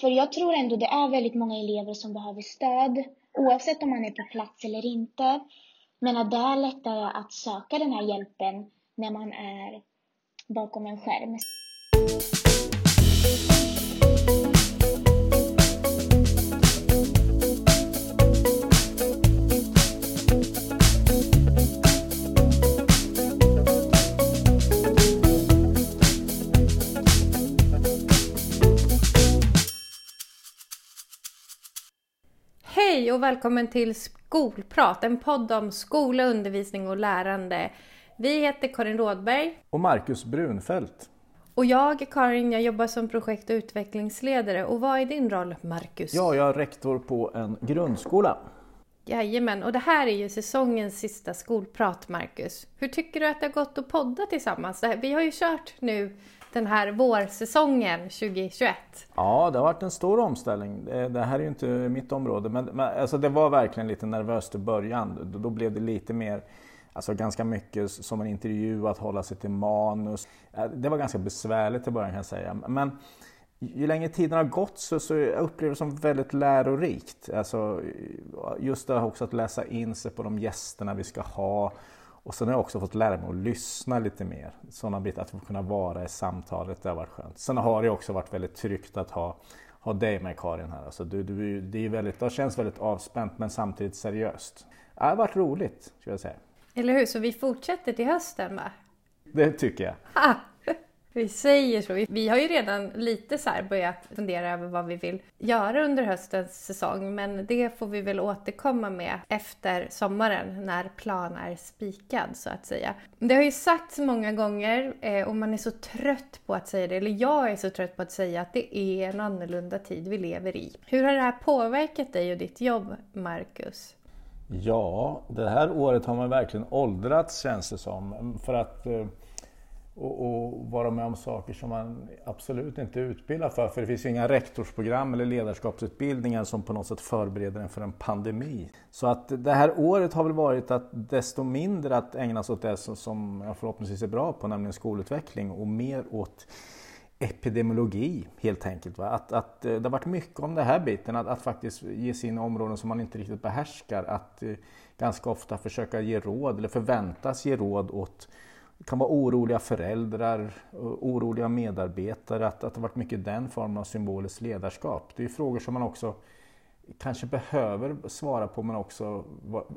För jag tror ändå det är väldigt många elever som behöver stöd, oavsett om man är på plats eller inte. Men att det är lättare att söka den här hjälpen när man är bakom en skärm. Hej och välkommen till Skolprat, en podd om skola, undervisning och lärande. Vi heter Karin Rådberg. Och Marcus Brunfeldt. Och jag, Karin, jag jobbar som projekt och utvecklingsledare. Och vad är din roll, Marcus? Ja, jag är rektor på en grundskola. Jajamän, och det här är ju säsongens sista skolprat, Marcus. Hur tycker du att det har gått att podda tillsammans? Vi har ju kört nu den här vårsäsongen 2021? Ja, det har varit en stor omställning. Det här är ju inte mitt område, men, men alltså det var verkligen lite nervöst i början. Då blev det lite mer, alltså ganska mycket som en intervju, att hålla sig till manus. Det var ganska besvärligt i början kan jag säga. Men ju längre tiden har gått så, så jag upplever det som väldigt lärorikt. Alltså, just det också att läsa in sig på de gästerna vi ska ha och sen har jag också fått lära mig att lyssna lite mer. Sådana bitar, att få kunna vara i samtalet, det har varit skönt. Sen har det också varit väldigt tryggt att ha, ha dig med Karin här. Alltså du, du, det, är väldigt, det känns väldigt avspänt men samtidigt seriöst. Det har varit roligt, skulle jag säga. Eller hur, så vi fortsätter till hösten va? Det tycker jag. Ah, vi säger så. Vi har ju redan lite så börjat fundera över vad vi vill göra under höstens säsong. Men det får vi väl återkomma med efter sommaren när plan är spikad så att säga. Det har ju sagts många gånger eh, och man är så trött på att säga det, eller jag är så trött på att säga att det är en annorlunda tid vi lever i. Hur har det här påverkat dig och ditt jobb, Marcus? Ja, det här året har man verkligen åldrats känns det som. För att eh, och, och, vara med om saker som man absolut inte är utbildad för. För det finns ju inga rektorsprogram eller ledarskapsutbildningar som på något sätt förbereder en för en pandemi. Så att det här året har väl varit att desto mindre att ägna sig åt det som jag förhoppningsvis är bra på, nämligen skolutveckling och mer åt epidemiologi helt enkelt. Va? Att, att, eh, det har varit mycket om den här biten, att, att faktiskt ge sig in i områden som man inte riktigt behärskar. Att eh, ganska ofta försöka ge råd eller förväntas ge råd åt kan vara oroliga föräldrar, eh, oroliga medarbetare, att, att det varit mycket den formen av symboliskt ledarskap. Det är frågor som man också kanske behöver svara på men också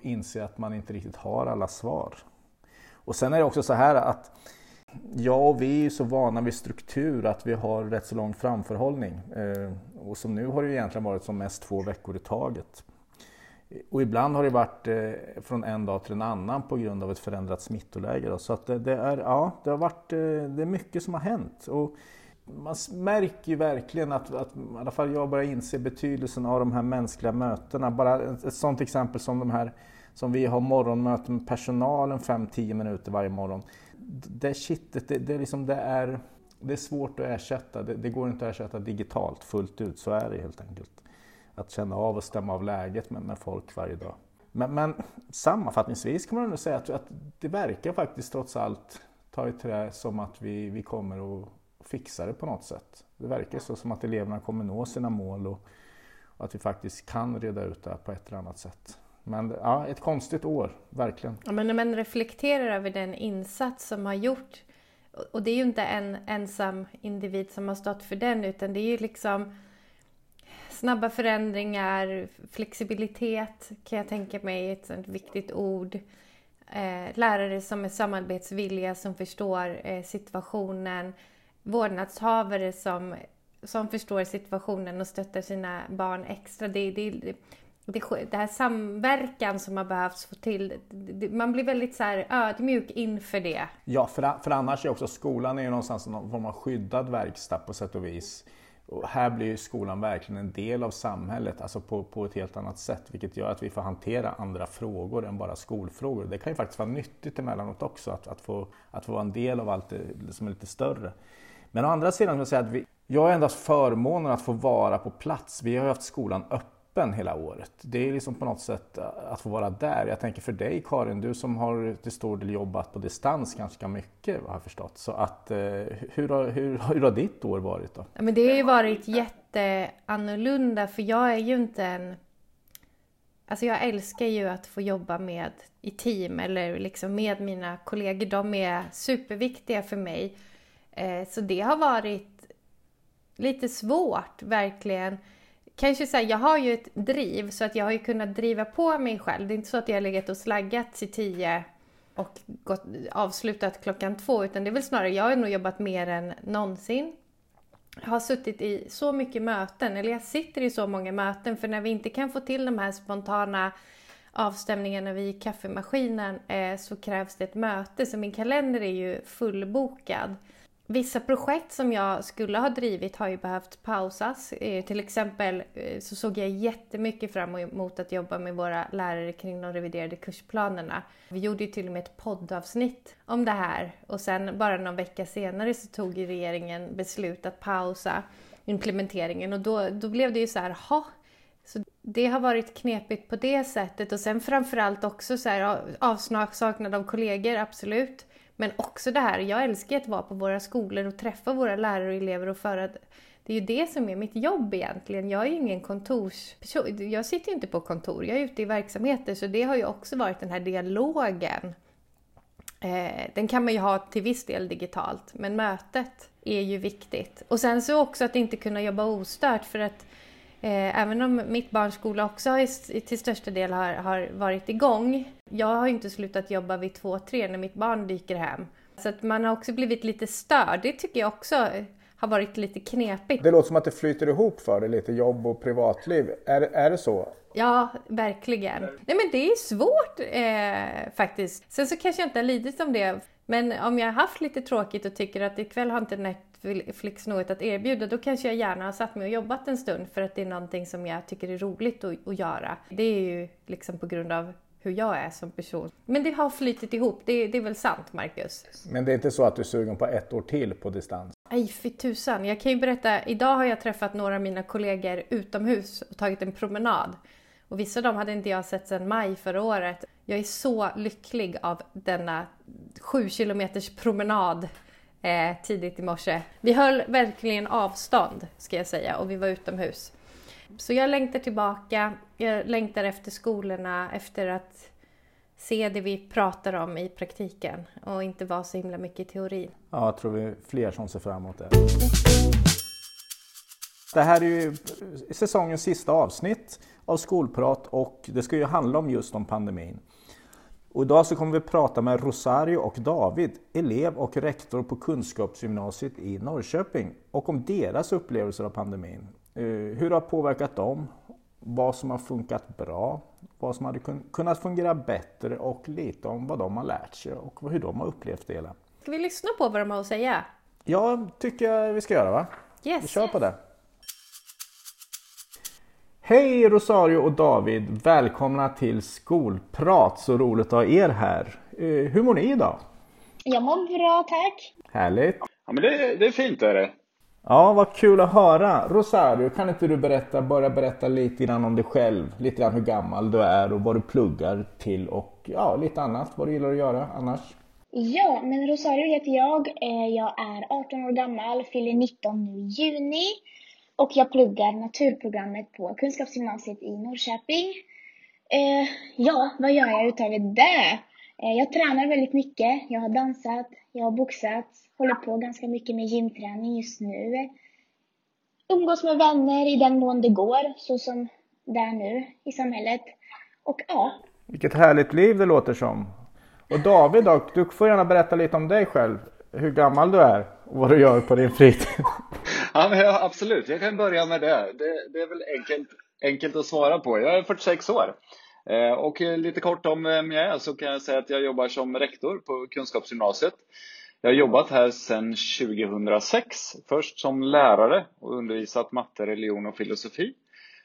inse att man inte riktigt har alla svar. Och sen är det också så här att jag och vi är så vana vid struktur att vi har rätt så lång framförhållning. Eh, och som nu har det egentligen varit som mest två veckor i taget. Och ibland har det varit eh, från en dag till en annan på grund av ett förändrat smittoläge. Då. Så att det, det, är, ja, det har varit eh, det är mycket som har hänt. Och man märker ju verkligen att, att i alla fall jag börjar inse betydelsen av de här mänskliga mötena. Bara ett, ett sådant exempel som de här som vi har morgonmöten med personalen 5-10 minuter varje morgon. Det kittet, det, det, är liksom, det, är, det är svårt att ersätta. Det, det går inte att ersätta digitalt fullt ut, så är det helt enkelt att känna av och stämma av läget med, med folk varje dag. Men, men sammanfattningsvis kan man nog säga att, att, det verkar faktiskt trots allt ta i trä som att vi, vi kommer att fixa det på något sätt. Det verkar så som att eleverna kommer nå sina mål och, och att vi faktiskt kan reda ut det här på ett eller annat sätt. Men ja, ett konstigt år, verkligen. Ja, men när man reflekterar över den insats som har gjort och det är ju inte en ensam individ som har stått för den utan det är ju liksom snabba förändringar, flexibilitet kan jag tänka mig är ett sånt viktigt ord. Eh, lärare som är samarbetsvilliga, som förstår eh, situationen. Vårdnadshavare som, som förstår situationen och stöttar sina barn extra. Det, det, det, det, här samverkan som har behövts få till, man blir väldigt så här ödmjuk inför det. Ja, för, för annars är också skolan är ju någonstans någon form av skyddad verkstad på sätt och vis. Och här blir skolan verkligen en del av samhället, alltså på, på ett helt annat sätt, vilket gör att vi får hantera andra frågor än bara skolfrågor. Det kan ju faktiskt vara nyttigt emellanåt också, att, att, få, att få vara en del av allt det som är lite större. Men å andra sidan, jag säga att vi, jag har endast förmånen att få vara på plats. Vi har ju haft skolan öppen öppen hela året. Det är liksom på något sätt eh, att få vara där. Jag tänker för dig Karin, du som har till stor del jobbat på distans ganska mycket har jag förstått. Så att, eh, hur, har, hur, hur har ditt år varit då? Ja, men det har ju varit jätteannorlunda för jag är ju inte en... Alltså jag älskar ju att få jobba med i team eller liksom med mina kollegor. De är superviktiga för mig. Eh, så det har varit lite svårt verkligen kanske så jag har ju ett driv så att jag har ju kunnat driva på mig själv. Det är inte så att jag har legat och slaggat till tio och gått, avslutat klockan två utan det är väl snarare, jag har nog jobbat mer än någonsin. Jag har suttit i så mycket möten, eller jag sitter i så många möten för när vi inte kan få till de här spontana avstämningarna vid kaffemaskinen eh, så krävs det ett möte så min kalender är ju fullbokad. Vissa projekt som jag skulle ha drivit har ju behövt pausas. Eh, till exempel eh, så såg jag jättemycket fram emot att jobba med våra lärare kring de reviderade kursplanerna. Vi gjorde ju till och med ett poddavsnitt om det här och sen bara någon vecka senare så tog regeringen beslut att pausa implementeringen och då, då blev det ju så här, ha så det har varit knepigt på det sättet och sen framförallt också så här avsaknad av kollegor, absolut. Men också det här, jag älskar att vara på våra skolor och träffa våra lärare och elever och föra det är ju det som är mitt jobb egentligen. Jag är ju ingen kontorsperson. Jag sitter ju inte på kontor, jag är ute i verksamheter. Så det har ju också varit den här dialogen. Eh, den kan man ju ha till viss del digitalt, men mötet är ju viktigt. Och sen så också att inte kunna jobba ostört för att Eh, även om mitt barns skola också har, till största del har, har varit igång. Jag har inte slutat jobba vid två, tre när mitt barn dyker hem. Så att man har också blivit lite störd. Det tycker jag också har varit lite knepigt. Det låter som att det flyter ihop för dig lite, jobb och privatliv. Är, är det så? Ja, verkligen. Nej men det är svårt eh, faktiskt. Sen så kanske jag inte har lidit om det. Men om jag har haft lite tråkigt och tycker att ikväll har inte Netflix något att erbjuda, då kanske jag gärna har satt mig och jobbat en stund för att det är någonting som jag tycker är roligt att, att göra. Det är ju liksom på grund av hur jag är som person. Men det har flytit ihop, det, det är väl sant Marcus? Men det är inte så att du är sugen på ett år till på distans? Nej, fy tusan. Jag kan ju berätta, idag har jag träffat några av mina kollegor utomhus och tagit en promenad. Och vissa av dem hade inte jag sett sedan maj förra året. Jag är så lycklig av denna sju kilometers promenad eh, tidigt i morse. Vi höll verkligen avstånd ska jag säga och vi var utomhus. Så jag längtar tillbaka, jag längtar efter skolorna, efter att se det vi pratar om i praktiken och inte vara så himla mycket i teorin. Ja, jag tror vi är fler som ser fram emot det. Det här är ju säsongens sista avsnitt av Skolprat och det ska ju handla om just om pandemin. Och idag så kommer vi prata med Rosario och David, elev och rektor på Kunskapsgymnasiet i Norrköping och om deras upplevelser av pandemin. Eh, hur det har påverkat dem, vad som har funkat bra, vad som hade kunnat fungera bättre och lite om vad de har lärt sig och hur de har upplevt det hela. Ska vi lyssna på vad de har att säga? Ja, tycker jag vi ska göra va? Yes. Vi kör på det. Hej Rosario och David! Välkomna till Skolprat! Så roligt att ha er här. Eh, hur mår ni idag? Jag mår bra tack. Härligt! Ja men det, det är fint är det. Ja, vad kul att höra! Rosario, kan inte du berätta, börja berätta lite grann om dig själv? Lite grann hur gammal du är och vad du pluggar till och ja, lite annat. Vad du gillar att göra annars? Ja, men Rosario heter jag. Eh, jag är 18 år gammal, fyller 19 nu i juni. Och jag pluggar naturprogrammet på Kunskapsgymnasiet i Norrköping. Eh, ja, vad gör jag utöver det? Eh, jag tränar väldigt mycket. Jag har dansat, jag har boxat, håller på ganska mycket med gymträning just nu. Umgås med vänner i den mån det går, så som det är nu i samhället. Och ja. Vilket härligt liv det låter som. Och David då, du får gärna berätta lite om dig själv. Hur gammal du är och vad du gör på din fritid. Ja, men ja, absolut, jag kan börja med det. det. Det är väl enkelt, enkelt att svara på. Jag är 46 år. Eh, och eh, lite kort om vem jag är så kan jag säga att jag jobbar som rektor på Kunskapsgymnasiet. Jag har jobbat här sedan 2006. Först som lärare och undervisat matte, religion och filosofi.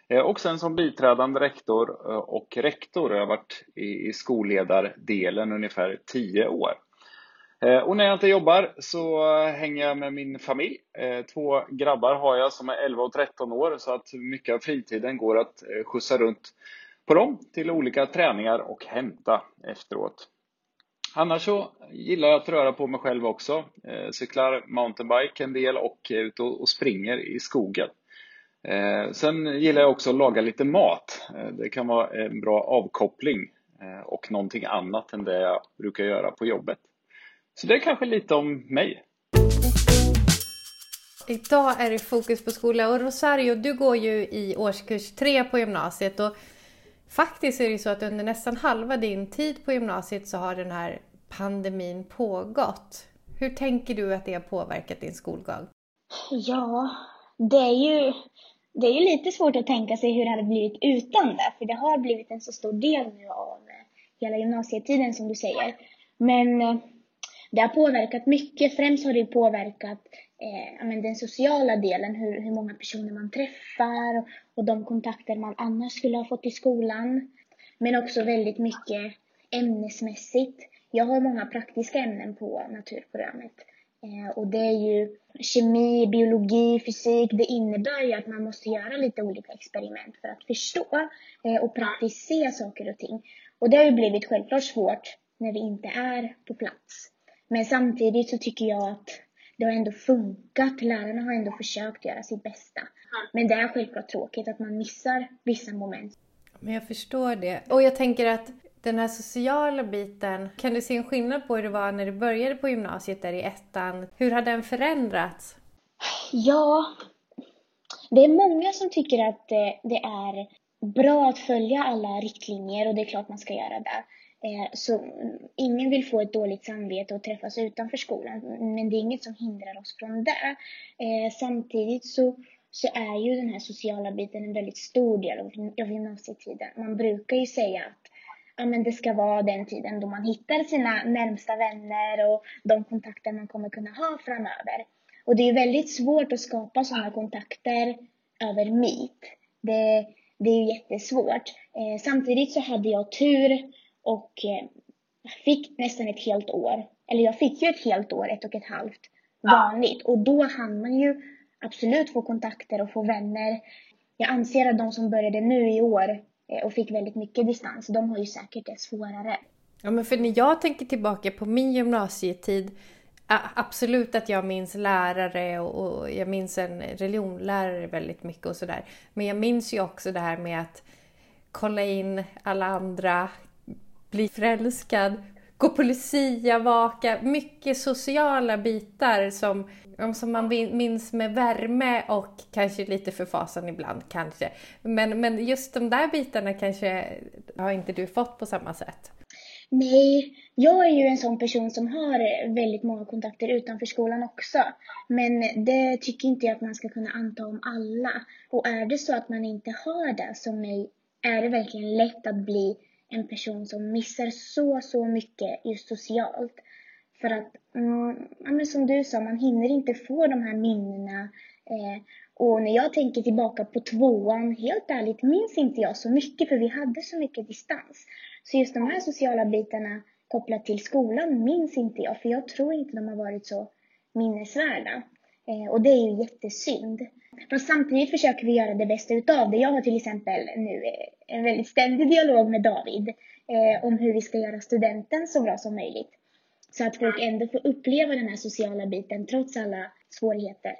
Eh, och sen som biträdande rektor eh, och rektor. Jag har varit i skolledardelen ungefär 10 år. Eh, och när jag inte jobbar så eh, hänger jag med min familj. Eh, två grabbar har jag som är 11 och 13 år så att mycket av fritiden går att skjutsa runt på dem till olika träningar och hämta efteråt. Annars så gillar jag att röra på mig själv också. Cyklar mountainbike en del och är ute och springer i skogen. Sen gillar jag också att laga lite mat. Det kan vara en bra avkoppling och någonting annat än det jag brukar göra på jobbet. Så det är kanske lite om mig. Idag är det fokus på skola och Rosario, du går ju i årskurs tre på gymnasiet och faktiskt är det så att under nästan halva din tid på gymnasiet så har den här pandemin pågått. Hur tänker du att det har påverkat din skolgång? Ja, det är ju det är ju lite svårt att tänka sig hur det hade blivit utan det, för det har blivit en så stor del nu av hela gymnasietiden som du säger. Men det har påverkat mycket. Främst har det påverkat eh, den sociala delen, hur, hur många personer man träffar och, och de kontakter man annars skulle ha fått i skolan. Men också väldigt mycket ämnesmässigt. Jag har många praktiska ämnen på naturprogrammet. Eh, och det är ju kemi, biologi, fysik. Det innebär ju att man måste göra lite olika experiment för att förstå eh, och praktiskt se saker och ting. Och det har ju blivit självklart svårt när vi inte är på plats. Men samtidigt så tycker jag att det har ändå funkat. Lärarna har ändå försökt göra sitt bästa. Men det är självklart tråkigt att man missar vissa moment. Men jag förstår det. Och jag tänker att den här sociala biten, kan du se en skillnad på hur det var när du började på gymnasiet där i ettan? Hur har den förändrats? Ja, det är många som tycker att det är bra att följa alla riktlinjer och det är klart man ska göra det. Eh, så ingen vill få ett dåligt samvete och träffas utanför skolan, men det är inget som hindrar oss från det. Eh, samtidigt så, så är ju den här sociala biten en väldigt stor del av, av gymnasietiden. Man brukar ju säga att ja, men det ska vara den tiden då man hittar sina närmsta vänner och de kontakter man kommer kunna ha framöver. Och det är väldigt svårt att skapa sådana kontakter över Meet. Det, det är ju jättesvårt. Eh, samtidigt så hade jag tur och eh, fick nästan ett helt år. Eller jag fick ju ett helt år, ett och ett halvt vanligt. Och då hann man ju absolut få kontakter och få vänner. Jag anser att de som började nu i år eh, och fick väldigt mycket distans, de har ju säkert det svårare. Ja, men för när jag tänker tillbaka på min gymnasietid Absolut att jag minns lärare och jag minns en religionlärare väldigt mycket och sådär. Men jag minns ju också det här med att kolla in alla andra, bli förälskad, gå på lucia, vaka. Mycket sociala bitar som, som man minns med värme och kanske lite förfasan ibland kanske. Men, men just de där bitarna kanske har inte du fått på samma sätt. Nej, jag är ju en sån person som har väldigt många kontakter utanför skolan också. Men det tycker inte jag att man ska kunna anta om alla. Och är det så att man inte har det som mig, är det verkligen lätt att bli en person som missar så, så mycket just socialt. För att, mm, som du sa, man hinner inte få de här minnena. Eh, och när jag tänker tillbaka på tvåan, helt ärligt minns inte jag så mycket för vi hade så mycket distans. Så just de här sociala bitarna kopplat till skolan minns inte jag, för jag tror inte de har varit så minnesvärda. Eh, och det är ju jättesynd. Fast samtidigt försöker vi göra det bästa utav det. Jag har till exempel nu eh, en väldigt ständig dialog med David eh, om hur vi ska göra studenten så bra som möjligt. Så att folk ändå får uppleva den här sociala biten trots alla svårigheter.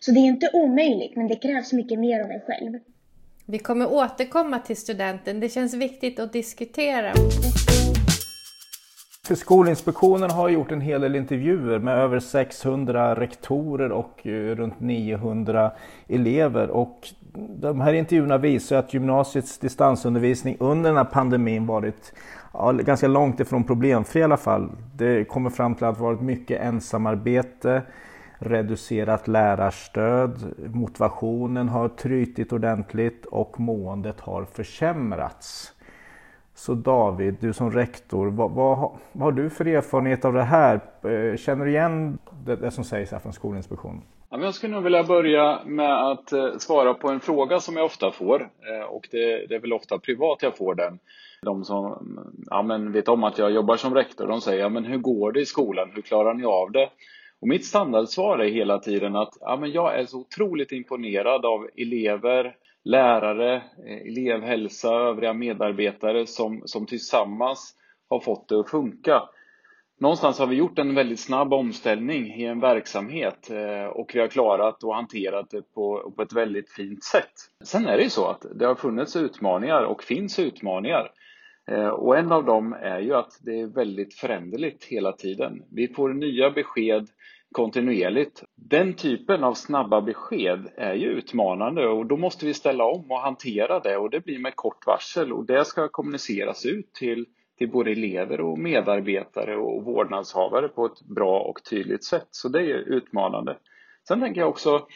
Så det är inte omöjligt, men det krävs mycket mer av en själv. Vi kommer återkomma till studenten. Det känns viktigt att diskutera. För Skolinspektionen har gjort en hel del intervjuer med över 600 rektorer och eh, runt 900 elever. Och de här intervjuerna visar att gymnasiets distansundervisning under den här pandemin varit ja, ganska långt ifrån problemfri i alla fall. Det kommer fram till att det varit mycket ensamarbete, reducerat lärarstöd, motivationen har trytit ordentligt och måendet har försämrats. Så David, du som rektor, vad, vad, vad, har du för erfarenhet av det här? Eh, känner du igen det, det som sägs här från Skolinspektionen? Jag skulle nog vilja börja med att eh, svara på en fråga som jag ofta får eh, och det, det är väl ofta privat jag får den. De som ja, men vet om att jag jobbar som rektor, de säger ja, men hur går det i skolan, hur klarar ni av det? Och mitt standardsvar är hela tiden att ja, men jag är så otroligt imponerad av elever, lärare, eh, elevhälsa, övriga medarbetare som, som tillsammans har fått det att funka någonstans har vi gjort en väldigt snabb omställning i en verksamhet eh, och vi har klarat och hanterat det på, på ett väldigt fint sätt. Sen är det ju så att det har funnits utmaningar och finns utmaningar. Eh, och en av dem är ju att det är väldigt föränderligt hela tiden. Vi får nya besked kontinuerligt. Den typen av snabba besked är ju utmanande och då måste vi ställa om och hantera det och det blir med kort varsel och det ska kommuniceras ut till till både elever och medarbetare och vårdnadshavare på ett bra och tydligt sätt. Så det är utmanande. Sen tänker jag också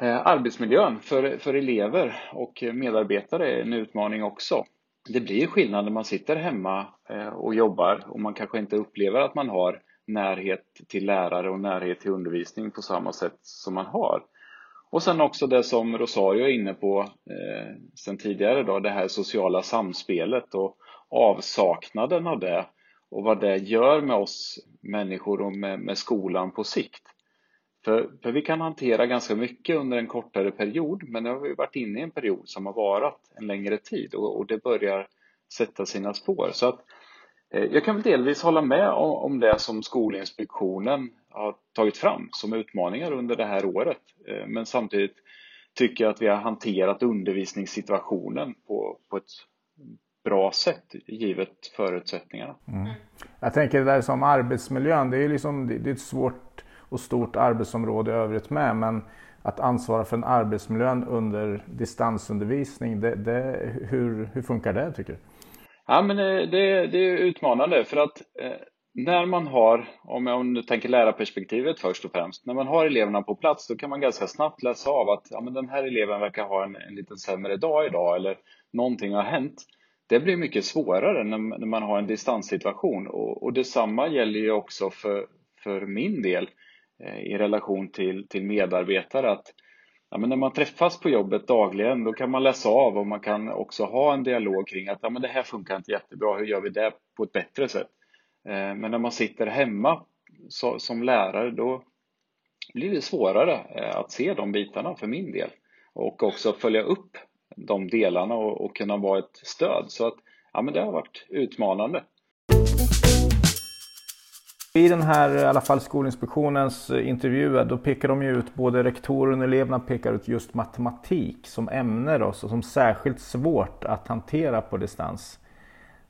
eh, arbetsmiljön för, för elever och medarbetare är en utmaning också. Det blir skillnad när man sitter hemma eh, och jobbar och man kanske inte upplever att man har närhet till lärare och närhet till undervisning på samma sätt som man har. Och sen också det som Rosario är inne på eh, sen tidigare då, det här sociala samspelet och avsaknaden av det och vad det gör med oss människor och med, med skolan på sikt. För, för, vi kan hantera ganska mycket under en kortare period men nu har vi varit inne i en period som har varat en längre tid och, och det börjar sätta sina spår. Så att, eh, Eh, jag kan väl delvis hålla med om, det som Skolinspektionen har tagit fram som utmaningar under det här året. Eh, men samtidigt tycker jag att vi har hanterat undervisningssituationen på, på ett bra sätt givet förutsättningarna. Mm. Jag tänker det där som arbetsmiljön, det är, liksom, det är ett svårt och stort arbetsområde i övrigt med men att ansvara för en arbetsmiljön under distansundervisning, det, det, hur, hur funkar det tycker du? Ja, men eh, det, det är utmanande för att eh, när man har, om, jag, om du tänker lärarperspektivet först och främst, när man har eleverna på plats då kan man ganska snabbt läsa av att ja, men den här eleven verkar ha en, en lite sämre dag idag eller någonting har hänt. Det blir mycket svårare när, när man har en distanssituation och, och detsamma gäller ju också för, för min del eh, i relation till, till medarbetare att ja, men när man träffas på jobbet dagligen då kan man läsa av och man kan också ha en dialog kring att ja, men det här funkar inte jättebra, hur gör vi det på ett bättre sätt? Eh, men när man sitter hemma så, som lärare då blir det svårare eh, att se de bitarna för min del och också följa upp de delarna och, och kunna vara ett stöd. Så att ja, men det har varit utmanande. I den här, i alla fall Skolinspektionens eh, intervjuer, eh, då pekar de ju ut, både rektorer och eleverna pekar ut just matematik som ämne då, som särskilt svårt att hantera på distans.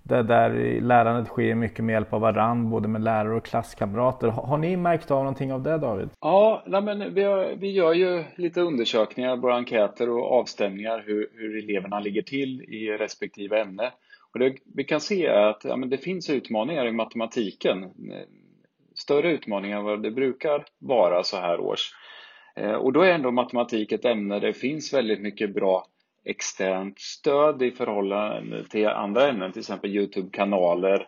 Det där lärandet sker mycket med hjälp av varann, både med lärare och klasskamrater. Har ni märkt av någonting av det David? Ja, nej men vi, har, vi gör ju lite undersökningar, våra enkäter och avstämningar hur, hur eleverna ligger till i respektive ämne. Och det vi kan se är att ja, men det finns utmaningar i matematiken. Större utmaning än vad det brukar vara så här års. Eh, och då är ändå matematik ett ämne där det finns väldigt mycket bra externt stöd i förhållande till andra ämnen, till exempel Youtube-kanaler.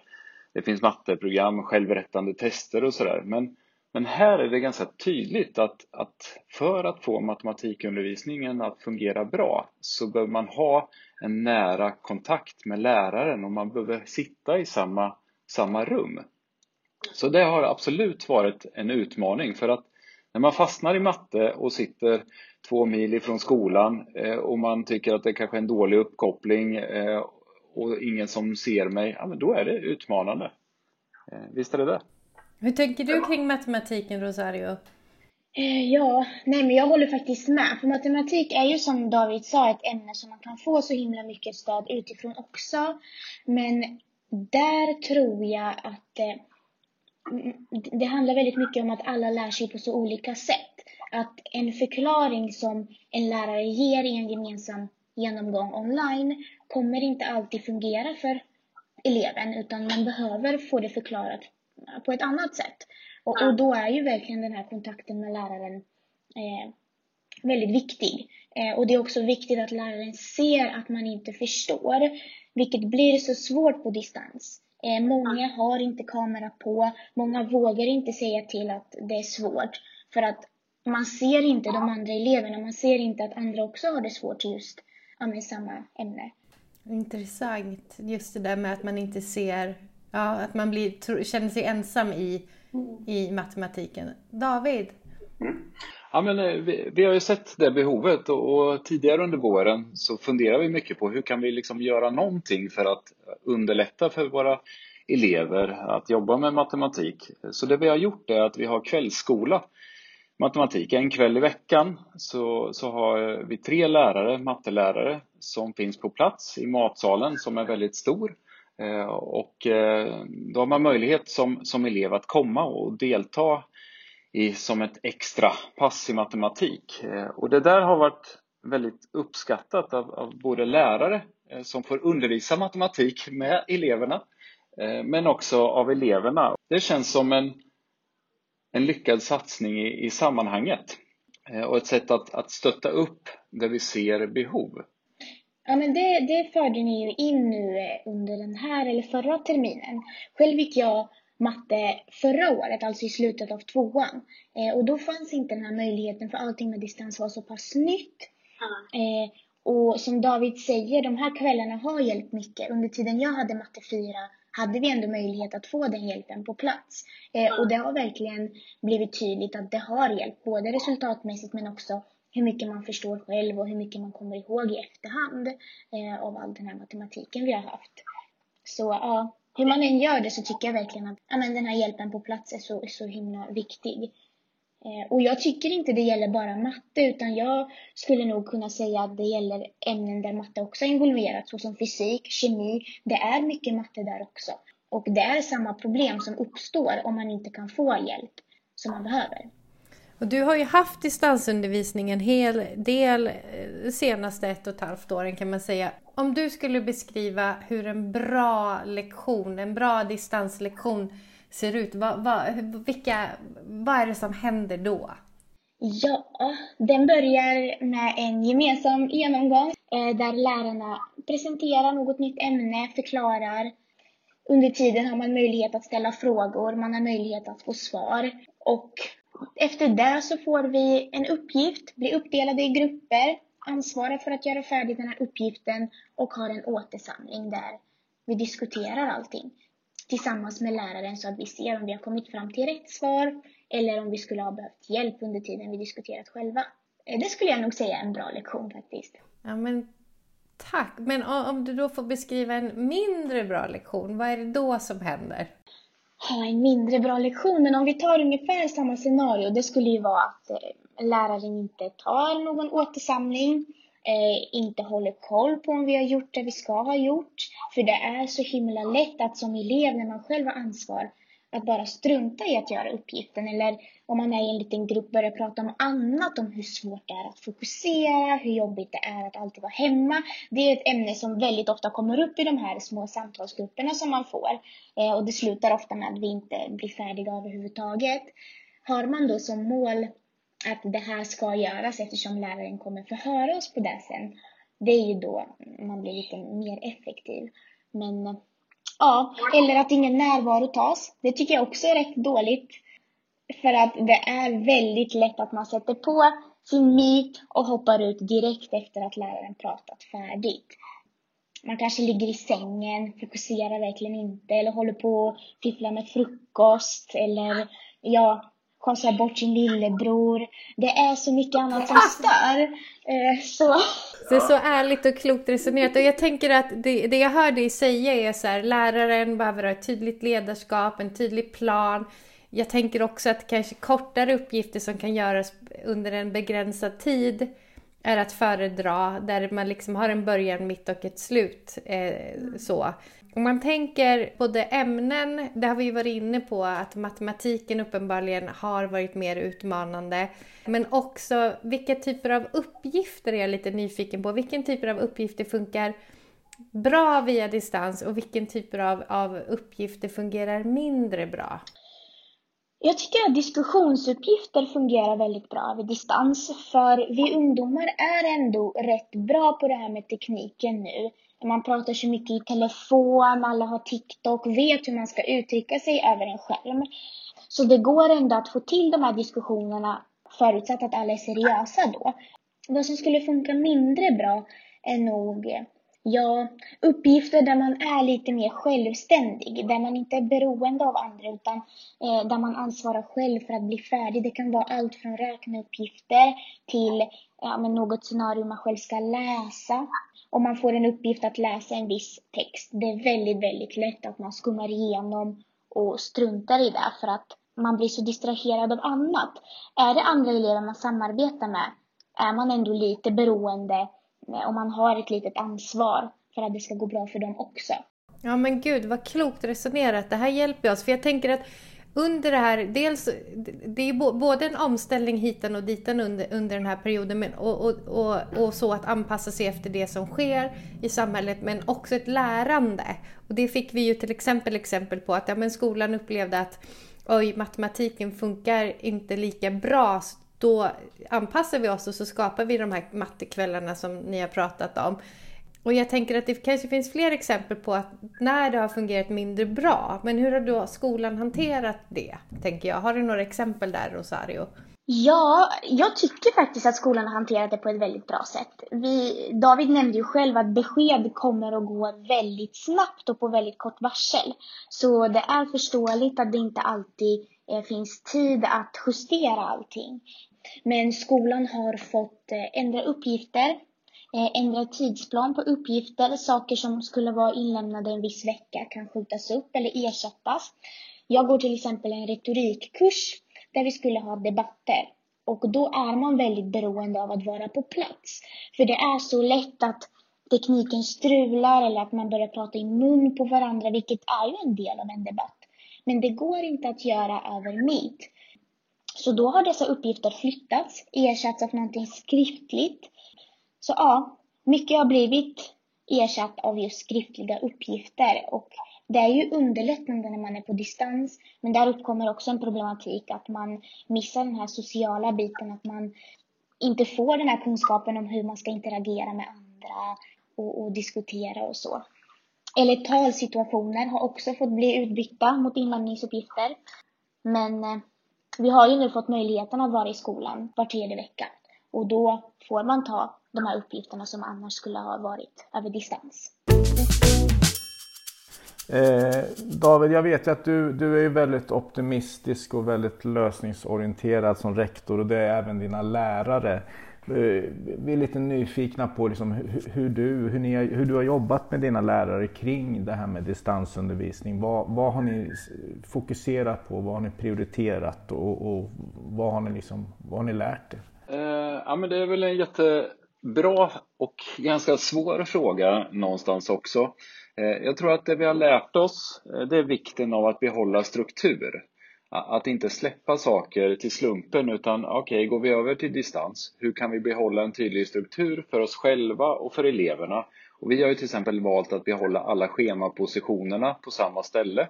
Det finns matteprogram, självrättande tester och sådär. Men, men här är det ganska tydligt att, att för att få matematikundervisningen att fungera bra så behöver man ha en nära kontakt med läraren och man behöver sitta i samma, samma rum. Så det har absolut varit en utmaning för att när man fastnar i matte och sitter två mil ifrån skolan eh, och man tycker att det kanske är en dålig uppkoppling eh, och ingen som ser mig, ja men då är det utmanande. Eh, visst är det det? Hur tänker du kring matematiken Rosario? Ja, nej men jag håller faktiskt med. För matematik är ju som David sa ett ämne som man kan få så himla mycket stöd utifrån också. Men där tror jag att det handlar väldigt mycket om att alla lär sig på så olika sätt att en förklaring som en lärare ger i en gemensam genomgång online kommer inte alltid fungera för eleven utan man behöver få det förklarat på ett annat sätt. Och, och då är ju verkligen den här kontakten med läraren eh, väldigt viktig. Eh, och det är också viktigt att läraren ser att man inte förstår, vilket blir så svårt på distans. Eh, många har inte kamera på, många vågar inte säga till att det är svårt för att man ser inte de andra eleverna, man ser inte att andra också har det svårt just med samma ämne. Intressant, just det där med att man inte ser, ja, att man blir, känner sig ensam i, mm. i matematiken. David? Mm. Ja, men, eh, vi, vi, har ju sett det behovet och, och, tidigare under våren så funderar vi mycket på hur kan vi liksom göra någonting för att underlätta för våra elever att jobba med matematik. Så det vi har gjort är att vi har kvällsskola matematik. En kväll i veckan så, så har vi tre lärare, mattelärare, som finns på plats i matsalen som är väldigt stor. Eh, och eh, då har man möjlighet som, som elev att komma och delta i, som ett extra pass i matematik. Eh, och det där har varit väldigt uppskattat av, av både lärare eh, som får undervisa matematik med eleverna eh, men också av eleverna. Det känns som en en lyckad satsning i, i sammanhanget och ett sätt att, att stötta upp där vi ser behov. Ja, men det, det förde ni ju in nu under den här eller förra terminen. Själv gick jag matte förra året, alltså i slutet av tvåan. Eh, och då fanns inte den här möjligheten för allting med distans var så pass nytt. Mm. Eh, och som David säger, de här kvällarna har hjälpt mycket. Under tiden jag hade matte 4 hade vi ändå möjlighet att få den hjälpen på plats. Eh, och det har verkligen blivit tydligt att det har hjälpt, både resultatmässigt men också hur mycket man förstår själv och hur mycket man kommer ihåg i efterhand eh, av all den här matematiken vi har haft. Så ja, hur man än gör det så tycker jag verkligen att ja, men den här hjälpen på plats är så, så himla viktig. Eh, och jag tycker inte det gäller bara matte utan jag skulle nog kunna säga att det gäller ämnen där matte också är involverat såsom fysik, kemi. Det är mycket matte där också. Och det är samma problem som uppstår om man inte kan få hjälp som man behöver. Och du har ju haft distansundervisning en hel del de senaste ett och ett halvt åren kan man säga. Om du skulle beskriva hur en bra lektion, en bra distanslektion ser ut. Vad, vad, vilka, vad är det som händer då? Ja, den börjar med en gemensam genomgång eh, där lärarna presenterar något nytt ämne, förklarar. Under tiden har man möjlighet att ställa frågor, man har möjlighet att få svar. Och efter det så får vi en uppgift, blir uppdelade i grupper, ansvarar för att göra färdigt den här uppgiften och har en återsamling där vi diskuterar allting tillsammans med läraren så att vi ser om vi har kommit fram till rätt svar eller om vi skulle ha behövt hjälp under tiden vi diskuterat själva. Eh, det skulle jag nog säga är en bra lektion faktiskt. Ja, men tack! Men om du då får beskriva en mindre bra lektion, vad är det då som händer? Ha en mindre bra lektion, men om vi tar ungefär samma scenario, det skulle ju vara att eh, läraren inte tar någon återsamling eh, inte håller koll på om vi har gjort det vi ska ha gjort. För det är så himla lätt att som elev, när man själv har ansvar, att bara strunta i att göra uppgiften. Eller om man är i en liten grupp, börja prata om annat, om hur svårt det är att fokusera, hur jobbigt det är att alltid vara hemma. Det är ett ämne som väldigt ofta kommer upp i de här små samtalsgrupperna som man får. Eh, och det slutar ofta med att vi inte blir färdiga överhuvudtaget. Har man då som mål att det här ska göras eftersom läraren kommer förhöra oss på det sen. Det är ju då man blir lite mer effektiv. Men eh, ja, eller att ingen närvaro tas. Det tycker jag också är rätt dåligt. För att det är väldigt lätt att man sätter på sin myt och hoppar ut direkt efter att läraren pratat färdigt. Man kanske ligger i sängen, fokuserar verkligen inte eller håller på att fiffla med frukost eller ja, konstrar bort sin lillebror. Det är så mycket annat som stör. Eh, så. Det är så ärligt och klokt resonerat. Och jag tänker att det, det jag hör dig säga är så här, läraren behöver ha ett tydligt ledarskap, en tydlig plan. Jag tänker också att kanske kortare uppgifter som kan göras under en begränsad tid är att föredra, där man liksom har en början, mitt och ett slut. Eh, så. Om man tänker både ämnen, det har vi ju varit inne på att matematiken uppenbarligen har varit mer utmanande. Men också vilka typer av uppgifter är jag lite nyfiken på. Vilken typer av uppgifter funkar bra via distans och vilken typer av, av uppgifter fungerar mindre bra? Jag tycker att diskussionsuppgifter fungerar väldigt bra vid distans. För vi ungdomar är ändå rätt bra på det här med tekniken nu. Man pratar så mycket i telefon, alla har TikTok, vet hur man ska uttrycka sig över en skärm. Så det går ändå att få till de här diskussionerna förutsatt att alla är seriösa då. Vad som skulle funka mindre bra är nog Ja, uppgifter där man är lite mer självständig, där man inte är beroende av andra utan eh, där man ansvarar själv för att bli färdig. Det kan vara allt från räkneuppgifter till ja, men något scenario man själv ska läsa. Om man får en uppgift att läsa en viss text. Det är väldigt, väldigt lätt att man skummar igenom och struntar i det för att man blir så distraherad av annat. Är det andra elever man samarbetar med är man ändå lite beroende och man har ett litet ansvar för att det ska gå bra för dem också. Ja men gud vad klokt resonerat. Det här hjälper oss. För jag tänker att under det här, dels det är både en omställning hitan och ditan under, under den här perioden men, och, och, och, och, så att anpassa sig efter det som sker i samhället men också ett lärande. Och det fick vi ju till exempel exempel på att ja, men skolan upplevde att oj, matematiken funkar inte lika bra då anpassar vi oss och så skapar vi de här mattekvällarna som ni har pratat om. Och jag tänker att det kanske finns fler exempel på att när det har fungerat mindre bra, men hur har då skolan hanterat det? Tänker jag. Har du några exempel där Rosario? Ja, jag tycker faktiskt att skolan har hanterat det på ett väldigt bra sätt. Vi, David nämnde ju själv att besked kommer att gå väldigt snabbt och på väldigt kort varsel. Så det är förståeligt att det inte alltid eh, finns tid att justera allting. Men skolan har fått eh, ändra uppgifter, eh, ändra tidsplan på uppgifter. Saker som skulle vara inlämnade en viss vecka kan skjutas upp eller ersättas. Jag går till exempel en retorikkurs där vi skulle ha debatter. Och då är man väldigt beroende av att vara på plats. För det är så lätt att tekniken strular eller att man börjar prata i mun på varandra, vilket är ju en del av en debatt. Men det går inte att göra över Meet. Så då har dessa uppgifter flyttats, ersatts av någonting skriftligt. Så ja, mycket har blivit ersatt av just skriftliga uppgifter och det är ju underlättande när man är på distans, men där uppkommer också en problematik att man missar den här sociala biten, att man inte får den här kunskapen om hur man ska interagera med andra och, och diskutera och så. Eller talsituationer har också fått bli utbytta mot inlämningsuppgifter. Men eh, vi har ju nu fått möjligheten att vara i skolan var tredje vecka och då får man ta de här uppgifterna som annars skulle ha varit över distans. Eh, David, jag vet ju att du, du är väldigt optimistisk och väldigt lösningsorienterad som rektor och det är även dina lärare. Eh, vi är lite nyfikna på liksom hur, du, hur, ni, hur du har jobbat med dina lärare kring det här med distansundervisning. Vad, vad har ni fokuserat på? Vad har ni prioriterat och, och vad, har ni liksom, vad har ni lärt er? Eh, ja, men det är väl en jättebra och ganska svår fråga någonstans också. Eh, jag tror att det vi har lärt oss eh, det är vikten av att behålla struktur. Att inte släppa saker till slumpen utan okej, okay, går vi över till distans, hur kan vi behålla en tydlig struktur för oss själva och för eleverna? Och vi har ju till exempel valt att behålla alla schemapositionerna på samma ställe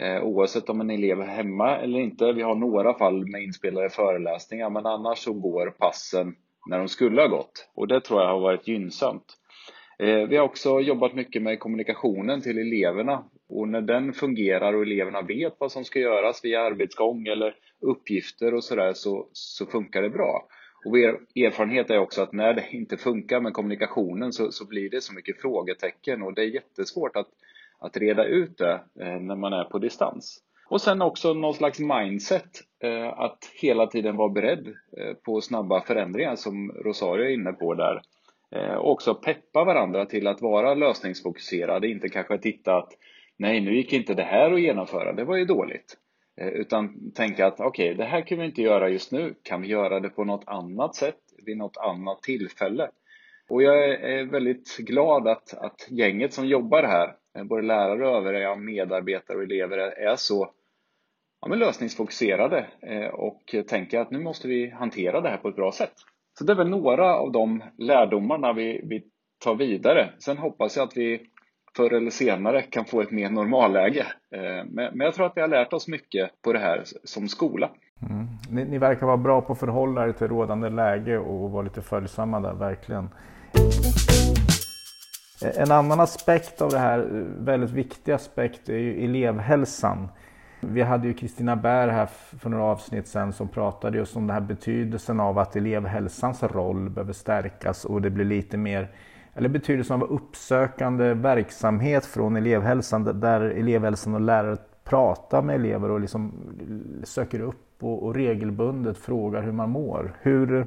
eh, oavsett om en elev är hemma eller inte. Vi har några fall med inspelade föreläsningar men annars så går passen när de skulle ha gått och det tror jag har varit gynnsamt. Eh, vi har också jobbat mycket med kommunikationen till eleverna och när den fungerar och eleverna vet vad som ska göras via arbetsgång eller uppgifter och sådär så, så funkar det bra. Och vår erfarenhet är också att när det inte funkar med kommunikationen så, så blir det så mycket frågetecken och det är jättesvårt att, att reda ut det eh, när man är på distans. Och sen också någon slags mindset eh, att hela tiden vara beredd på snabba förändringar som Rosario är inne på där. Eh, och också peppa varandra till att vara lösningsfokuserade, inte kanske titta att nej, nu gick inte det här att genomföra, det var ju dåligt. Eh, utan tänka att okej, okay, det här kan vi inte göra just nu, kan vi göra det på något annat sätt vid något annat tillfälle? Och jag är väldigt glad att, att gänget som jobbar här, eh, både lärare och övriga medarbetare och elever, är så ja, men lösningsfokuserade och tänker att nu måste vi hantera det här på ett bra sätt. Så det är väl några av de lärdomarna vi, vi tar vidare. Sen hoppas jag att vi förr eller senare kan få ett mer normalläge. Eh, men jag tror att vi har lärt oss mycket på det här som skola. Mm. Ni, ni, verkar vara bra på att förhålla er till rådande läge och vara lite följsamma där, verkligen. En annan aspekt av det här, eh, väldigt viktig aspekt, är ju elevhälsan. Vi hade ju Kristina Bär här för några avsnitt sedan som pratade just om den här betydelsen av att elevhälsans roll behöver stärkas och det blir lite mer eller betydelsen av uppsökande verksamhet från elevhälsan där elevhälsan och lärare pratar med elever och liksom söker upp och, och regelbundet frågar hur man mår. Hur,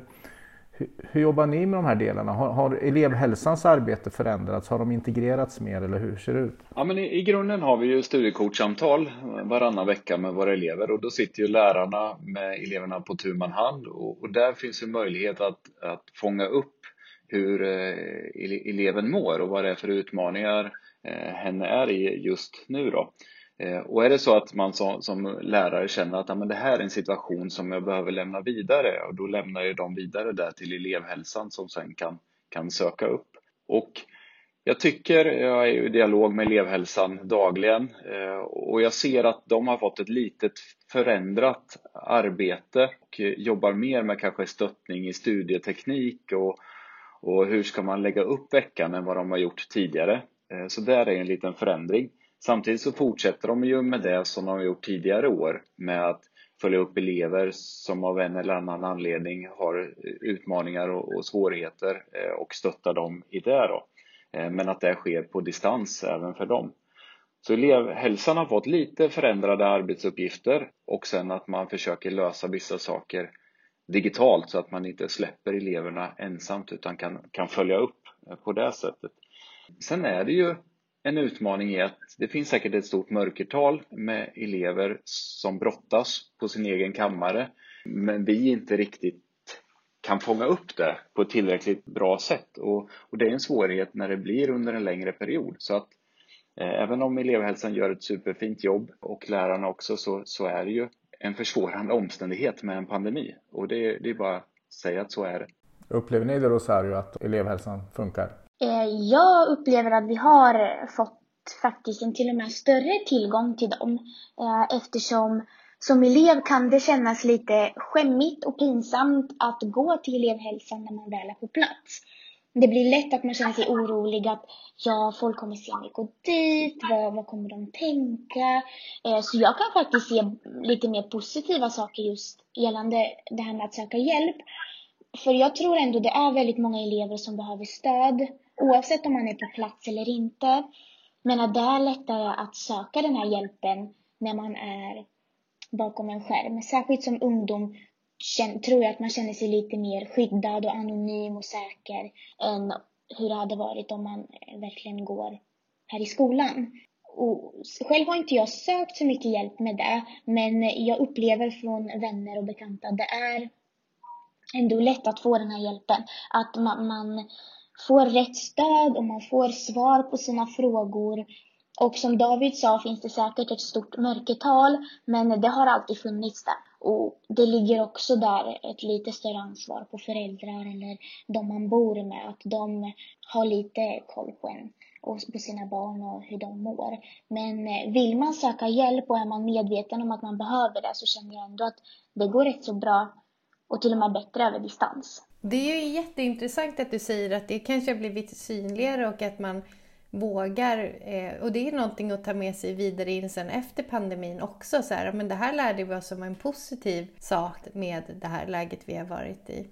hur, hur, jobbar ni med de här delarna? Har, har elevhälsans arbete förändrats? Har de integrerats mer eller hur ser det ut? Ja, men i, i grunden har vi ju studiekortsamtal varannan vecka med våra elever och då sitter ju lärarna med eleverna på tu man hand och, och där finns ju möjlighet att, att fånga upp hur eh, eleven mår och vad det är för utmaningar eh, henne är i just nu. Då. Eh, och är det så att man som, som lärare känner att ja, men det här är en situation som jag behöver lämna vidare och då lämnar jag dem vidare där till elevhälsan som sen kan, kan söka upp. Och jag tycker, jag är i dialog med elevhälsan dagligen eh, och jag ser att de har fått ett litet förändrat arbete och jobbar mer med kanske stöttning i studieteknik och och hur ska man lägga upp veckan än vad de har gjort tidigare. Eh, så där är en liten förändring. Samtidigt så fortsätter de ju med det som de har gjort tidigare år med att följa upp elever som av en eller annan anledning har utmaningar och, svårigheter eh, och stötta dem i det då. Eh, men att det sker på distans även för dem. Så elevhälsan har fått lite förändrade arbetsuppgifter och sen att man försöker lösa vissa saker digitalt så att man inte släpper eleverna ensamt utan kan, kan följa upp eh, på det sättet. Sen är det ju en utmaning i att det finns säkert ett stort mörkertal med elever som brottas på sin egen kammare men vi inte riktigt kan fånga upp det på ett tillräckligt bra sätt och, och det är en svårighet när det blir under en längre period så att eh, även om elevhälsan gör ett superfint jobb och lärarna också så, så är det ju en försvårande omständighet med en pandemi. Och det, det är bara att säga att så är det. Upplever ni det Rosario, att elevhälsan funkar? Eh, jag upplever att vi har fått faktiskt en till och med större tillgång till dem. Eh, eftersom som elev kan det kännas lite skämmigt och pinsamt att gå till elevhälsan när man väl är på plats det blir lätt att man känner sig orolig att ja, folk kommer se mig gå dit, vad, vad kommer de tänka? Eh, så jag kan faktiskt se lite mer positiva saker just gällande det här med att söka hjälp. För jag tror ändå det är väldigt många elever som behöver stöd, oavsett om man är på plats eller inte. Men att det är lättare att söka den här hjälpen när man är bakom en skärm. Särskilt som ungdom tror jag att man känner sig lite mer skyddad och anonym och säker än hur det hade varit om man eh, verkligen går här i skolan. Och själv har inte jag sökt så mycket hjälp med det, men jag upplever från vänner och bekanta att det är ändå lätt att få den här hjälpen. Att man, man får rätt stöd och man får svar på sina frågor. Och som David sa finns det säkert ett stort mörkertal, men det har alltid funnits där. Och det ligger också där ett lite större ansvar på föräldrar eller de man bor med, att de har lite koll på en och på sina barn och hur de mår. Men eh, vill man söka hjälp och är man medveten om att man behöver det så känner jag ändå att det går rätt så bra och till och med bättre över distans. Det är ju jätteintressant att du säger att det kanske har blivit synligare och att man vågar. Eh, och det är någonting att ta med sig vidare in sen efter pandemin också. Så här, men det här lärde vi oss som en positiv sak med det här läget vi har varit i.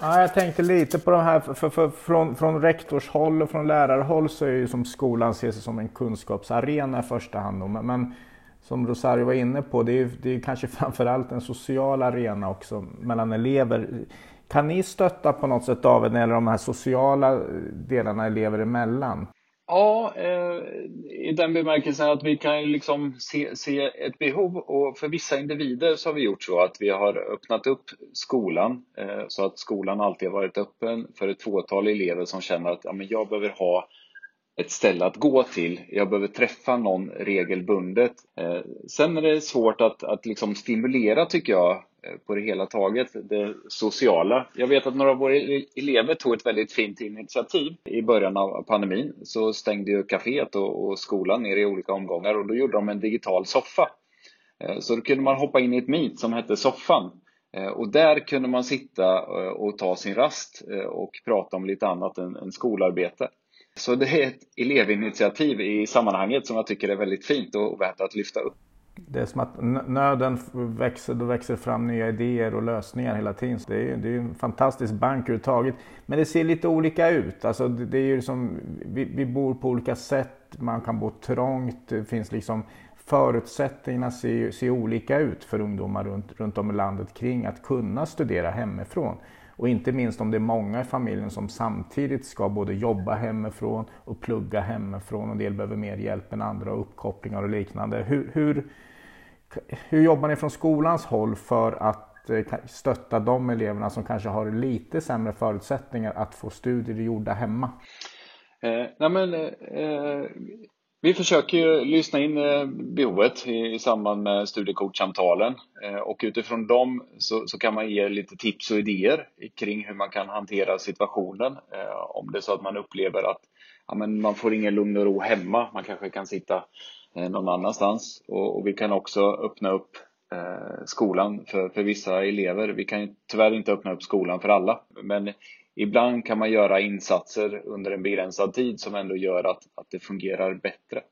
Ja, jag tänkte lite på de här, för, för, för, från, från rektorshåll och från lärarhåll så är ju som skolan ses som en kunskapsarena i första hand. Men, men som Rosario var inne på, det är, det är kanske framförallt en social arena också mellan elever. Kan ni stötta på något sätt David när det gäller de här sociala eh, delarna elever emellan? Ja, eh, i den bemärkelsen att vi kan liksom se, se, ett behov och för vissa individer så har vi gjort så att vi har öppnat upp skolan eh, så att skolan alltid har varit öppen för ett fåtal elever som känner att ja, men jag behöver ha ett ställe att gå till. Jag behöver träffa någon regelbundet. Eh, sen är det svårt att, att liksom stimulera, tycker jag, eh, på det hela taget, det sociala. Jag vet att några av våra e-, elever tog ett väldigt fint initiativ. I början av pandemin så stängde ju kaféet och, och skolan ner i olika omgångar och då gjorde de en digital soffa. Eh, så då kunde man hoppa in i ett meet som hette Soffan. Och där kunde man sitta och ta sin rast och prata om lite annat än, än skolarbete. Så det är ett elevinitiativ i sammanhanget som jag tycker är väldigt fint och värt att lyfta upp. Det är som att nöden växer, då växer fram nya idéer och lösningar hela tiden. Så det är, det är en fantastisk bank överhuvudtaget. Men det ser lite olika ut. Alltså det är ju liksom, vi, vi bor på olika sätt, man kan bo trångt, det finns liksom förutsättningarna ser, ser olika ut för ungdomar runt, runt om i landet kring att kunna studera hemifrån. Och inte minst om det är många i familjen som samtidigt ska både jobba hemifrån och plugga hemifrån. En del behöver mer hjälp än andra och uppkopplingar och liknande. Hur, hur, hur jobbar ni från skolans håll för att eh, stötta de eleverna som kanske har lite sämre förutsättningar att få studier gjorda hemma? Eh, nej men, eh, eh vi försöker ju lyssna in eh, behovet i, samband med studiekortssamtalen eh, och utifrån dem så, så, kan man ge lite tips och idéer kring hur man kan hantera situationen. Eh, om det är så att man upplever att ja, men man får ingen lugn och ro hemma, man kanske kan sitta någon annanstans och, och vi kan också öppna upp skolan för, för vissa elever. Vi kan tyvärr inte öppna upp skolan för alla, men ibland kan man göra insatser under en begränsad tid som ändå gör att, att det fungerar bättre.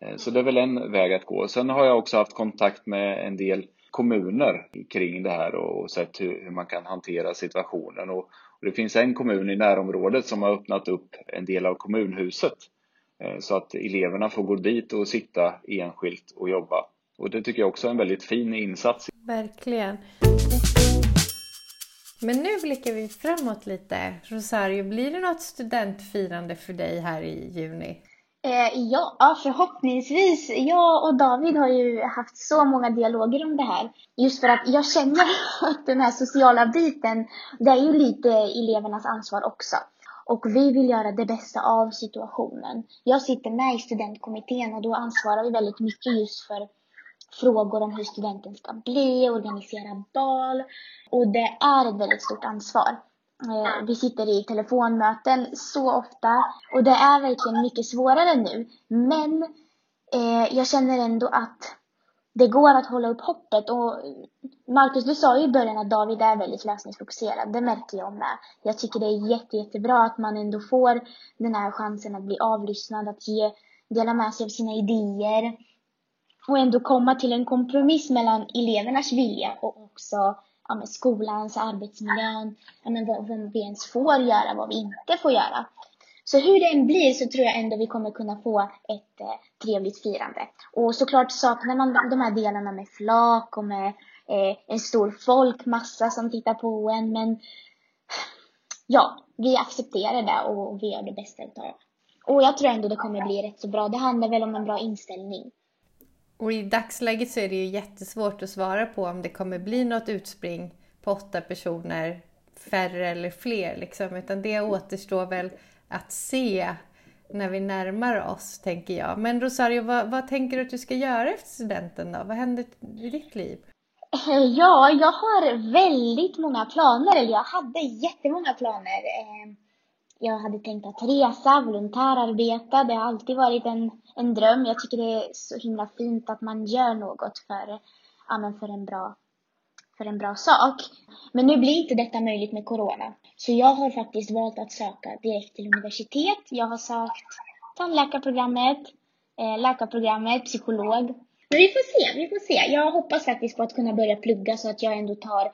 Eh, så det är väl en väg att gå. Sen har jag också haft kontakt med en del kommuner kring det här och sett hur, hur man kan hantera situationen. Och, och, det finns en kommun i närområdet som har öppnat upp en del av kommunhuset eh, så att eleverna får gå dit och sitta enskilt och jobba. Och det tycker jag också är en väldigt fin insats. Verkligen. Men nu blickar vi framåt lite. Rosario, blir det något studentfirande för dig här i juni? Eh, ja, förhoppningsvis. Jag och David har ju haft så många dialoger om det här. Just för att jag känner att den här sociala biten, det är ju lite elevernas ansvar också. Och vi vill göra det bästa av situationen. Jag sitter med i studentkommittén och då ansvarar vi väldigt mycket just för frågor om hur studenten ska bli, organisera bal. Och det är ett väldigt stort ansvar. Eh, vi sitter i telefonmöten så ofta och det är verkligen mycket svårare nu. Men eh, jag känner ändå att det går att hålla upp hoppet. Och Marcus, du sa ju i början att David är väldigt lösningsfokuserad. Det märker jag med. Jag tycker det är jätte, jättebra att man ändå får den här chansen att bli avlyssnad, att ge, dela med sig av sina idéer och ändå komma till en kompromiss mellan elevernas vilja och också ja, med skolans, arbetsmiljön, ja, men vad, vad vi ens får göra, vad vi inte får göra. Så hur det än blir så tror jag ändå vi kommer kunna få ett eh, trevligt firande. Och såklart saknar man de här delarna med flak och med eh, en stor folkmassa som tittar på en. Men ja, vi accepterar det och vi gör det bästa utav det. Och jag tror ändå det kommer bli rätt så bra. Det handlar väl om en bra inställning. Och i dagsläget så är det ju jättesvårt att svara på om det kommer bli något utspring på åtta personer, färre eller fler. Liksom. Utan det återstår väl att se när vi närmar oss, tänker jag. Men Rosario, vad, vad tänker du att du ska göra efter studenten då? Vad händer i ditt liv? Ja, jag har väldigt många planer, eller jag hade jättemånga planer. Eh, jag hade tänkt att resa, volontärarbeta. Det har alltid varit en, en dröm. Jag tycker det är så himla fint att man gör något för, ja, för, en bra, för en bra sak. Men nu blir inte detta möjligt med Corona. Så jag har faktiskt valt att söka direkt till universitet. Jag har sökt tandläkarprogrammet, eh, läkarprogrammet, psykolog. Men vi får se, vi får se. Jag hoppas faktiskt på att kunna börja plugga så att jag ändå tar,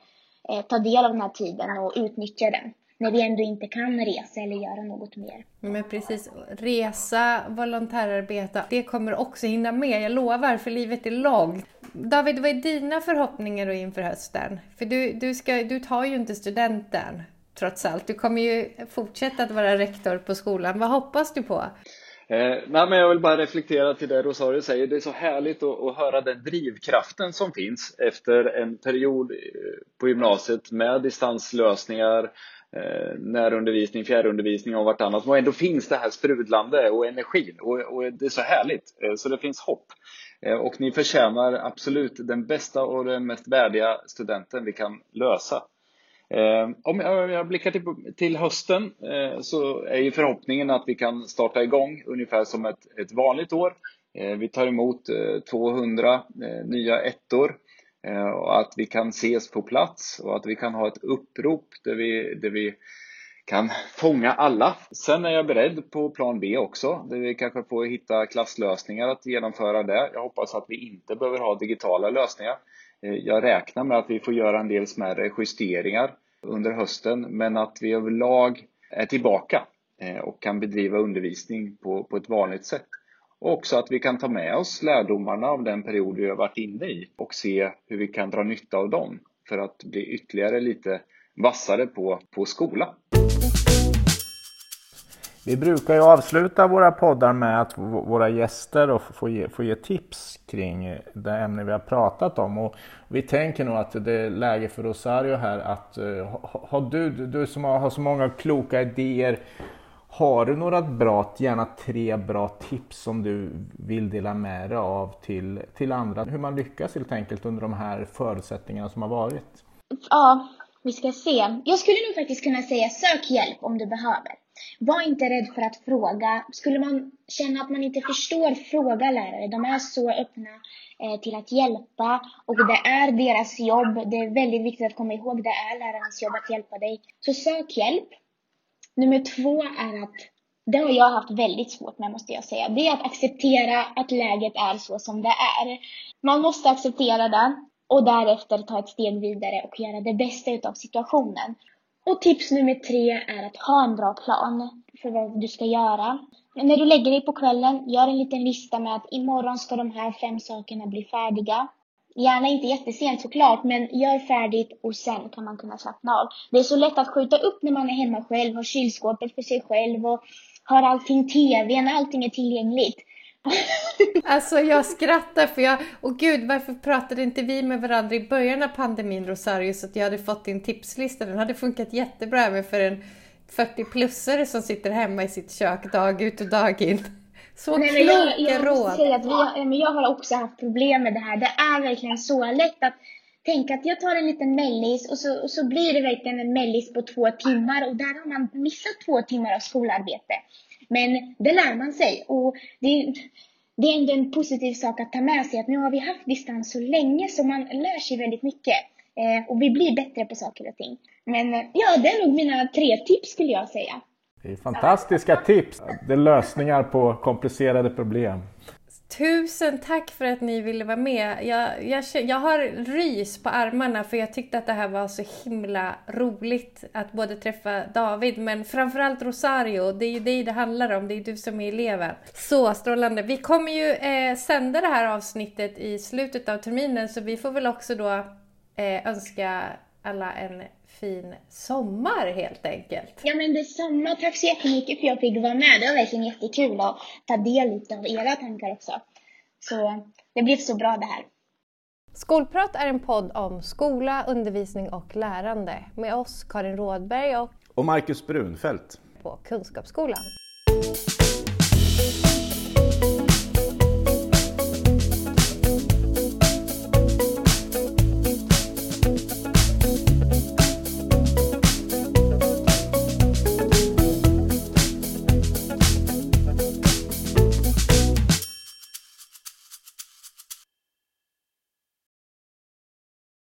eh, tar del av den här tiden och utnyttjar den när vi ändå inte kan resa eller göra något mer. Men precis, resa, volontärarbeta, det kommer också hinna med, jag lovar, för livet är långt. David, vad är dina förhoppningar då inför hösten? För du, du, ska, du tar ju inte studenten, trots allt. Du kommer ju fortsätta att vara rektor på skolan. Vad hoppas du på? Eh, nej, men jag vill bara reflektera till det Rosario säger. Det är så härligt att, att, höra den drivkraften som finns efter en period eh, på gymnasiet med distanslösningar, eh, närundervisning, fjärrundervisning och vartannat. Och ändå finns det här sprudlande och energin och, och det är så härligt. Eh, så det finns hopp. Eh, och ni förtjänar absolut den bästa och den mest värdiga studenten vi kan lösa. Eh, om jag, blickar till, till hösten så är ju förhoppningen att vi kan starta igång ungefär som ett, ett vanligt år. Vi tar emot 200 nya ettor Eh, och att vi kan ses på plats och att vi kan ha ett upprop där vi, där vi kan fånga alla. Sen är jag beredd på plan B också, där vi kanske får hitta klasslösningar att genomföra det. Jag hoppas att vi inte behöver ha digitala lösningar. Eh, jag räknar med att vi får göra en del smärre justeringar under hösten, men att vi överlag är tillbaka eh, och kan bedriva undervisning på, på ett vanligt sätt. Och också att vi kan ta med oss lärdomarna av den period vi har varit inne i och se hur vi kan dra nytta av dem för att bli ytterligare lite vassare på, på skola. Vi brukar ju avsluta våra poddar med att våra gäster får ge, får ge tips kring det ämne vi har pratat om. Och vi tänker nog att det är läge för Rosario här att eh, ha, har du, du som har, har så många kloka idéer, har du några bra, gärna tre bra tips som du vill dela med dig av till, till andra? Hur man lyckas helt enkelt under de här förutsättningarna som har varit? Ja, vi ska se. Jag skulle nog faktiskt kunna säga sök hjälp om du behöver. Var inte rädd för att fråga. Skulle man känna att man inte förstår, fråga lärare. De är så öppna eh, till att hjälpa och det är deras jobb. Det är väldigt viktigt att komma ihåg, det är lärarens jobb att hjälpa dig. Så sök hjälp. Nummer två är att, det har jag haft väldigt svårt med måste jag säga, det är att acceptera att läget är så som det är. Man måste acceptera det och därefter ta ett steg vidare och göra det bästa utav situationen. Och tips nummer tre är att ha en bra plan för vad du ska göra. När du lägger dig på kvällen, gör en liten lista med att imorgon ska de här fem sakerna bli färdiga. Gärna inte jättesent såklart, men gör färdigt och sen kan man kunna slappna av. Det är så lätt att skjuta upp när man är hemma själv, har kylskåpet för sig själv och har allting TVn, allting är tillgängligt. Alltså jag skrattar för jag, och gud varför pratade inte vi med varandra i början av pandemin Rosario så att jag hade fått din tipslista. Den hade funkat jättebra även för en 40-plussare som sitter hemma i sitt kök dag ut och dag in. Så Nej, kloka jag, jag råd! Säga att vi, men jag har också haft problem med det här. Det är verkligen så lätt att tänka att jag tar en liten mellis och så, och så blir det verkligen en mellis på två timmar och där har man missat två timmar av skolarbete. Men det lär man sig och det, det är ändå en positiv sak att ta med sig att nu har vi haft distans så länge så man lär sig väldigt mycket. Eh, och vi blir bättre på saker och ting. Men eh, ja, det är nog mina tre tips skulle jag säga. Det är fantastiska tips! Det är lösningar på komplicerade problem. Tusen tack för att ni ville vara med. Jag, jag, jag har rys på armarna för jag tyckte att det här var så himla roligt att både träffa David men framförallt Rosario. Det är ju dig det handlar om, det är du som är eleven. Så strålande. Vi kommer ju eh, sända det här avsnittet i slutet av terminen så vi får väl också då eh, önska alla en fin sommar helt enkelt. Ja men detsamma. Tack så jättemycket för att jag fick vara med. Det var verkligen jättekul att ta del av era tankar också. Så det blev så bra det här. Skolprat är en podd om skola, undervisning och lärande med oss Karin Rådberg och, och Marcus Brunfeldt på Kunskapsskolan.